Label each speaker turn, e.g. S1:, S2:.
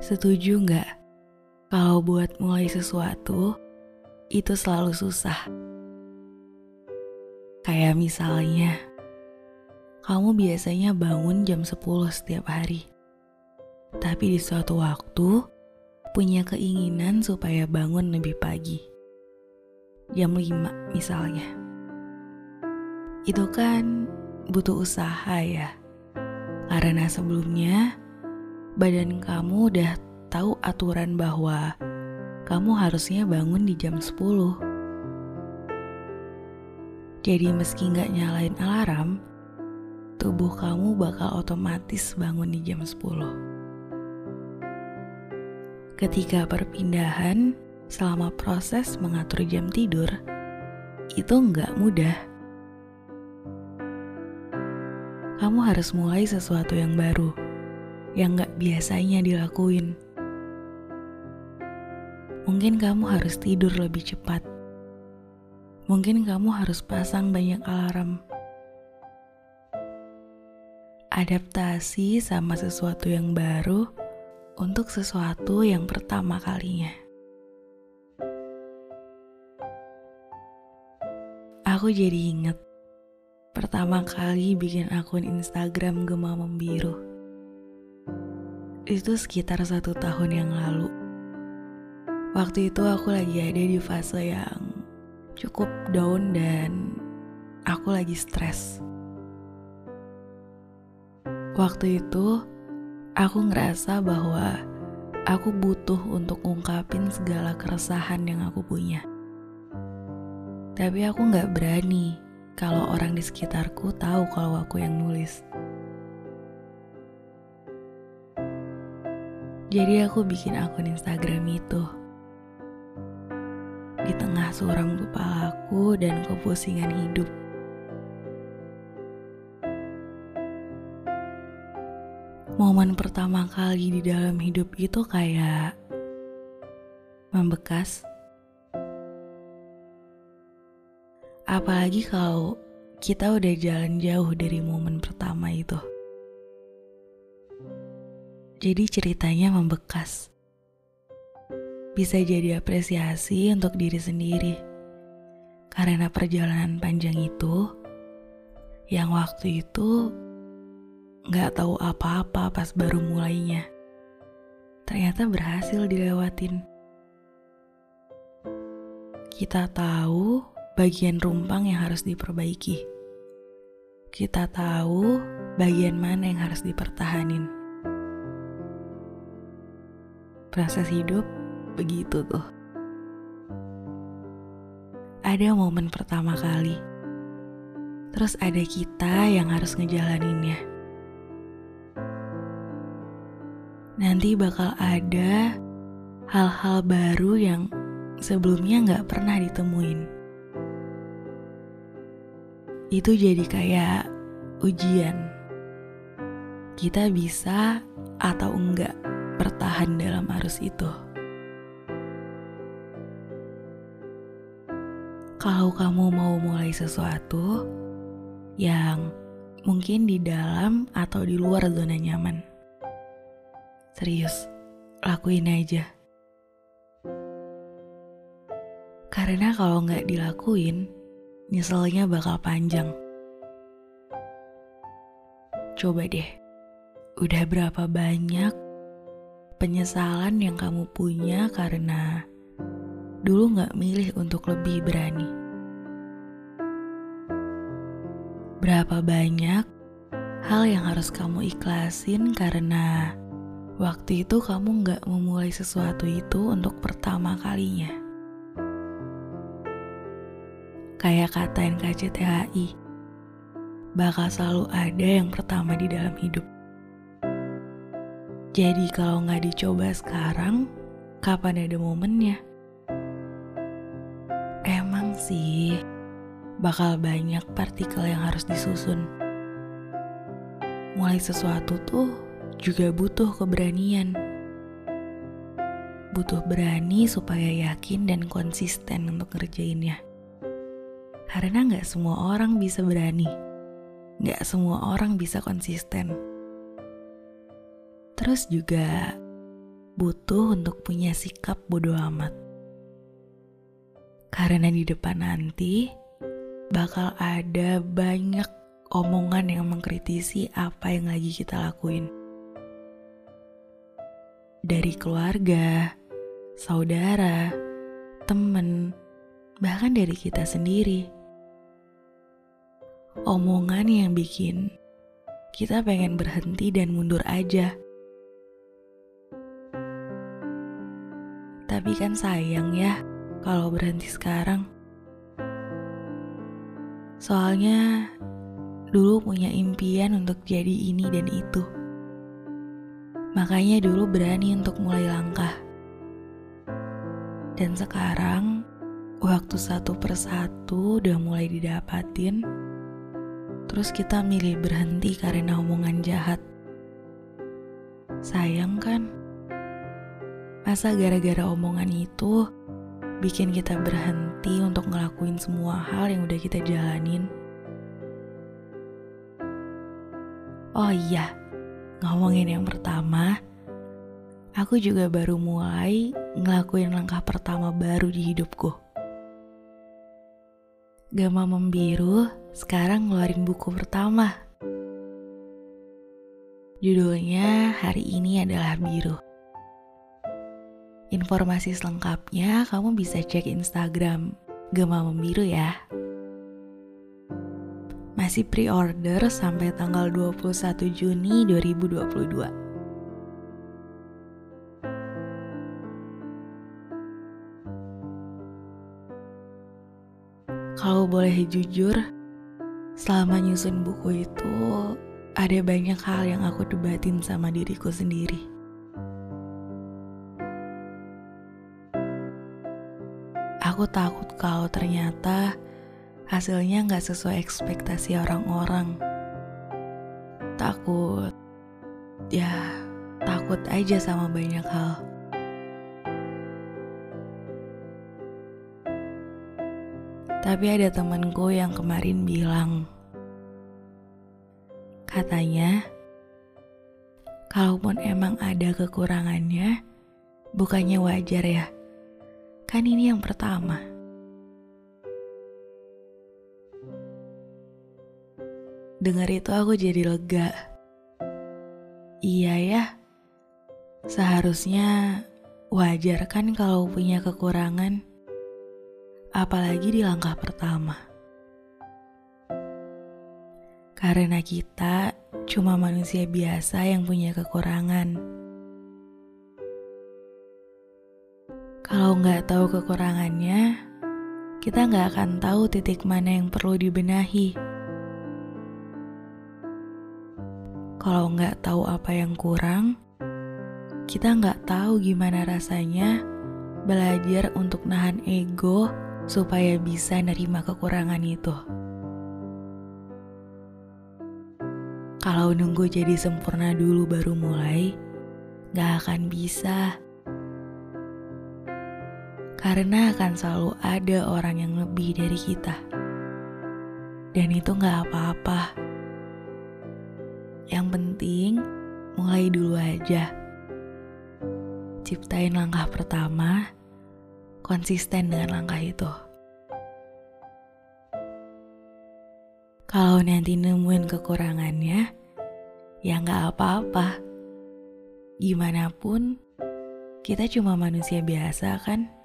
S1: Setuju nggak kalau buat mulai sesuatu itu selalu susah? Kayak misalnya, kamu biasanya bangun jam 10 setiap hari. Tapi di suatu waktu, punya keinginan supaya bangun lebih pagi. Jam 5 misalnya. Itu kan butuh usaha ya. Karena sebelumnya, badan kamu udah tahu aturan bahwa kamu harusnya bangun di jam 10. Jadi meski nggak nyalain alarm, tubuh kamu bakal otomatis bangun di jam 10. Ketika perpindahan, selama proses mengatur jam tidur, itu nggak mudah. Kamu harus mulai sesuatu yang baru, yang nggak biasanya dilakuin. Mungkin kamu harus tidur lebih cepat. Mungkin kamu harus pasang banyak alarm adaptasi sama sesuatu yang baru untuk sesuatu yang pertama kalinya. Aku jadi inget pertama kali bikin akun Instagram Gema Membiru. Itu sekitar satu tahun yang lalu. Waktu itu aku lagi ada di fase yang cukup down dan aku lagi stres Waktu itu, aku ngerasa bahwa aku butuh untuk ungkapin segala keresahan yang aku punya. Tapi aku nggak berani kalau orang di sekitarku tahu kalau aku yang nulis. Jadi aku bikin akun Instagram itu. Di tengah suram kepalaku dan kepusingan hidup. momen pertama kali di dalam hidup itu kayak membekas. Apalagi kalau kita udah jalan jauh dari momen pertama itu. Jadi ceritanya membekas. Bisa jadi apresiasi untuk diri sendiri. Karena perjalanan panjang itu, yang waktu itu Gak tahu apa-apa pas baru mulainya. Ternyata berhasil dilewatin. Kita tahu bagian rumpang yang harus diperbaiki. Kita tahu bagian mana yang harus dipertahanin. Proses hidup begitu tuh. Ada momen pertama kali. Terus ada kita yang harus ngejalaninnya nanti bakal ada hal-hal baru yang sebelumnya nggak pernah ditemuin. Itu jadi kayak ujian. Kita bisa atau enggak bertahan dalam arus itu. Kalau kamu mau mulai sesuatu yang mungkin di dalam atau di luar zona nyaman Serius, lakuin aja. Karena kalau nggak dilakuin, nyeselnya bakal panjang. Coba deh, udah berapa banyak penyesalan yang kamu punya karena dulu nggak milih untuk lebih berani. Berapa banyak hal yang harus kamu ikhlasin karena Waktu itu kamu nggak memulai sesuatu itu untuk pertama kalinya. Kayak kata NKCTHI, bakal selalu ada yang pertama di dalam hidup. Jadi kalau nggak dicoba sekarang, kapan ada momennya? Emang sih, bakal banyak partikel yang harus disusun. Mulai sesuatu tuh juga butuh keberanian. Butuh berani supaya yakin dan konsisten untuk ngerjainnya. Karena nggak semua orang bisa berani. Nggak semua orang bisa konsisten. Terus juga butuh untuk punya sikap bodoh amat. Karena di depan nanti bakal ada banyak omongan yang mengkritisi apa yang lagi kita lakuin. Dari keluarga, saudara, temen, bahkan dari kita sendiri. Omongan yang bikin kita pengen berhenti dan mundur aja. Tapi kan sayang ya kalau berhenti sekarang. Soalnya dulu punya impian untuk jadi ini dan itu. Makanya dulu berani untuk mulai langkah. Dan sekarang waktu satu persatu udah mulai didapatin, terus kita milih berhenti karena omongan jahat. Sayang kan? Masa gara-gara omongan itu bikin kita berhenti untuk ngelakuin semua hal yang udah kita jalanin. Oh iya, ngomongin yang pertama, aku juga baru mulai ngelakuin langkah pertama baru di hidupku. Gama Membiru sekarang ngeluarin buku pertama. Judulnya hari ini adalah biru. Informasi selengkapnya kamu bisa cek Instagram Gema Membiru ya. Masih pre-order sampai tanggal 21 Juni 2022. Kalau boleh jujur, selama nyusun buku itu ada banyak hal yang aku debatin sama diriku sendiri. Aku takut kalau ternyata hasilnya nggak sesuai ekspektasi orang-orang. Takut, ya takut aja sama banyak hal. Tapi ada temenku yang kemarin bilang, katanya, kalaupun emang ada kekurangannya, bukannya wajar ya Kan ini yang pertama. Dengar itu aku jadi lega. Iya ya, seharusnya wajar kan kalau punya kekurangan, apalagi di langkah pertama. Karena kita cuma manusia biasa yang punya kekurangan. Kalau nggak tahu kekurangannya, kita nggak akan tahu titik mana yang perlu dibenahi. Kalau nggak tahu apa yang kurang, kita nggak tahu gimana rasanya belajar untuk nahan ego supaya bisa nerima kekurangan itu. Kalau nunggu jadi sempurna dulu baru mulai, gak akan bisa karena akan selalu ada orang yang lebih dari kita. Dan itu gak apa-apa. Yang penting, mulai dulu aja. Ciptain langkah pertama, konsisten dengan langkah itu. Kalau nanti nemuin kekurangannya, ya gak apa-apa. Gimana pun, kita cuma manusia biasa kan?